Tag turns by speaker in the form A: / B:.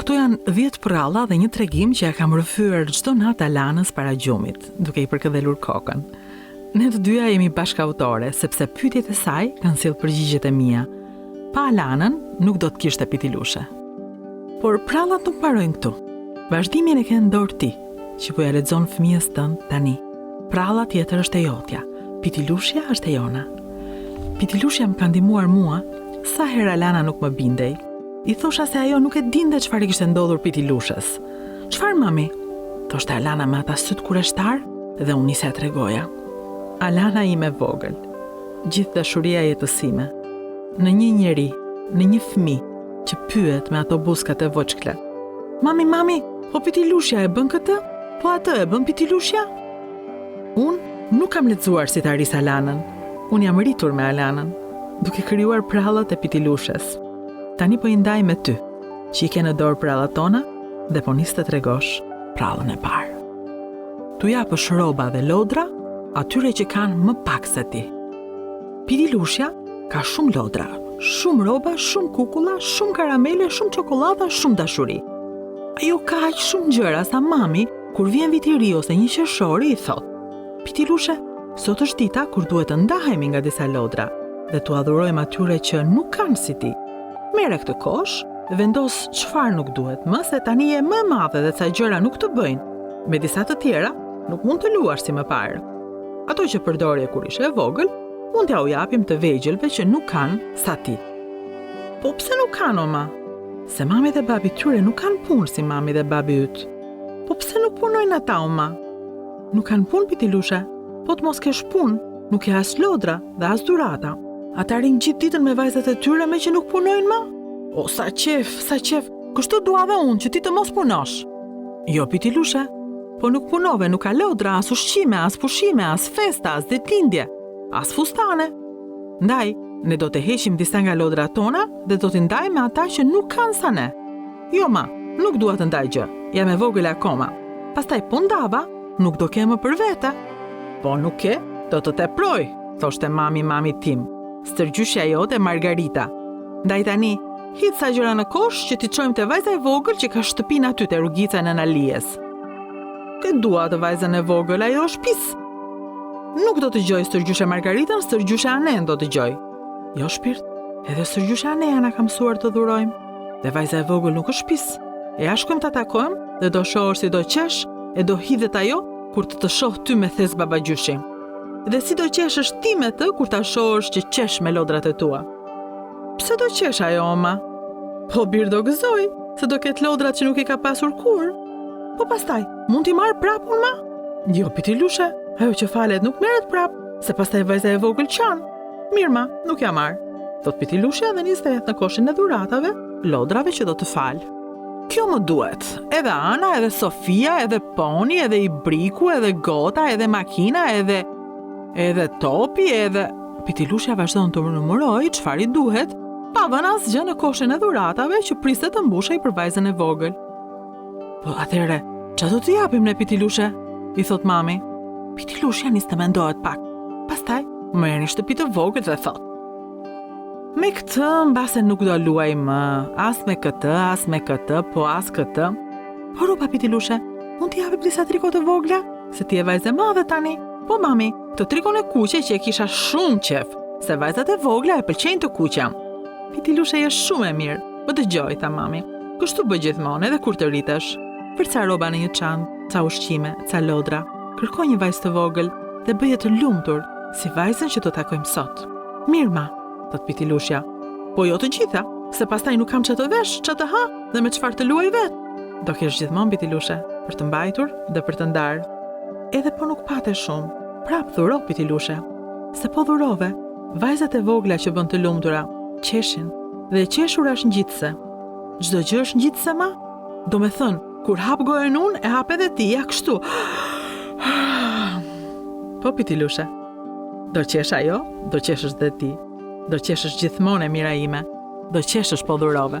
A: Këtu janë dhjetë përralla dhe një tregim që ia kam rrëfyer çdo natë Alanës para gjumit, duke i përkëdhelur kokën. Ne të dyja jemi bashkëautore, sepse pyetjet e saj kanë sjellë përgjigjet e mia. Pa Alanën nuk do të kishte pitilushe. Por përrallat nuk mbarojnë këtu. Vazhdimin e ke në dorë ti. Që po ia lexon fëmijës tënd tani. Përralla tjetër është e jotja, pitilushja është e jona. Pitilushja më ka ndihmuar mua, sa herë Alana nuk më bindej. I thosha se ajo nuk e dinte çfarë i kishte ndodhur pitilushës. Çfarë mami? Thoshte Alana me ata sytë kureshtarë dhe unë nisja e tregoja. Alana ime e vogël, gjithë dashuria e jetës sime, në një njeri, në një fëmijë, që pyet me ato buzkat e voçkla. Mami, mami, po pitilushja e bën këtë? Po atë e bën pitilushja? Unë nuk kam lexuar si ta rris Alanën. Unë jam rritur me Alanën, duke krijuar përrallat e pitilushes. Tani po i ndaj me ty, që i ke në dorë përrallat tona dhe po nis të tregosh përrallën e parë. T'u japësh rroba dhe lodra atyre që kanë më pak se ti. Pitilushja ka shumë lodra, shumë rroba, shumë kukulla, shumë karamele, shumë çokollata, shumë dashuri. Ajo ka aq shumë gjëra sa mami, kur vjen Viti i Ri ose një qershori, i thotë. Pitilushe, sot është dita kur duhet të ndahemi nga disa lodra dhe t'ua dhurojmë atyre që nuk kanë si ti. Merre këtë kosh, vendos çfarë nuk duhet më, se tani je më madhe dhe ca gjëra nuk të bëjnë. Me disa të tjera, nuk mund të luash si më parë. Ato që përdorje kur ishe e vogël, mund t'iau japim të vegjëlve që nuk kanë sa ti. Po pse nuk kanë, o ma? Se mami dhe babi i tyre nuk kanë punë si mami dhe babi yt. Po pse nuk punojnë ata, o ma? Nuk kanë punë Pitilushe, po të mos kesh punë, nuk ke as lodra dhe as dhurata. Ata rrinë gjithë ditën me vajzat e tyre meqë nuk punojnë ma? O, sa qejf, sa qejf, kështu dua dhe unë që ti të mos punosh. Jo, Pitilushe, Po nuk punove, nuk ka lodra, as ushqime, as pushime, as festa, as ditëlindje, as fustane. Ndaj, ne do të heqim disa nga lodrat tona dhe do t'i ndajmë me ata që nuk kanë sa ne. Jo ma, nuk dua të ndaj gjë, jam e vogël akoma. Pastaj po ndava, nuk do kem më për vete. Po nuk dhe, do të teprojë, thoshte mami i mamit tim, stërgjyshja jote Margarita. Ndaj tani, Hidh ca gjëra në kosh që t'i çojmë te vajza e vogël që ka shtëpinë aty te rrugica e Nën Alijes. S'e dua atë vajzën e vogël, ajo është pis. Nuk do dëgjoj stërgjyshe Margaritën, stërgjyshe Anen do dëgjoj. Jo shpirt, edhe stërgjyshe Aneja na ka mësuar të dhurojmë. Dhe vajza e vogël nuk është pis. Eja shkojmë ta takojmë dhe do shohësh si do qeshë e do hidhet ajo kur të të shohë ty me thes babagjyshi. Dhe si do qeshësh ti me të kur ta shohësh që qesh me lodrat e tua. Pse do qeshë ajo o ma? Po bir do gëzojë, se do ketë lodrat që nuk i ka pasur kurrë. Po pastaj, mund t'i marr prapë unë ma? Jo Pitilushe, ajo që falet nuk merret prapë, se pastaj vajza e vogël qan. Mirë ma, nuk ia marr. Thotë Pitilushja dhe nis t'hedhë në koshin e dhuratave, lodrave që do të falë. Kjo më duhet, edhe Ana, edhe Sofia, edhe Poni, edhe Ibriku, edhe Gota, edhe Makina, edhe Edhe topi edhe Pitilushja vazhdon të numërojë çfarë i duhet, pa vënë asgjë në koshin e dhuratave që priste të mbushej për vajzën e vogël. Po atëherë, ça do t'i japim ne pitilushe? I thotë mami. Pitilushja nis të mendohet pak. Pastaj, merr një shtëpi të vogël dhe thotë. Me këtë, mbase nuk do luaj më, as me këtë, as me këtë, po as këtë. Por upa pitilushe, mund t'i japim disa triko të vogla? se ti je vajzë e madhe tani. Po mami, atë trikon e kuqe që e kisha shumë qejf, se vajzat e vogla e pëlqejnë të kuqen. Pitilushe, je shumë e mirë, më dëgjo, tha mami. Kështu bë gjithmonë edhe kur të rritesh. Merr ca rroba në një çantë, ca ushqime, ca lodra, kërko një vajzë të vogël dhe bëje të lumtur, si vajzën që do takojmë sot. Mirë ma, thotë Pitilushja. Po jo të gjitha, se pastaj nuk kam ça të vesh, ça të ha, Dhe me çfarë të luaj vetë? Do kesh gjithmonë pitilushe për të mbajtur dhe për të ndarë. Edhe po nuk pate shumë, prapë dhuro pitilushe. Se po dhurove, vajzat e vogla që bën të lumtura, qeshin dhe e qeshura është ngjitëse. Ç'do me thënë ngjitëse ma? Domethënë, kur hap gojën unë e hap edhe ti, ja kështu. Po pitilushe. Do qeshë ajo, do qeshësh dhe ti. Do qeshësh gjithmonë e mira ime, do qeshësh po dhurove.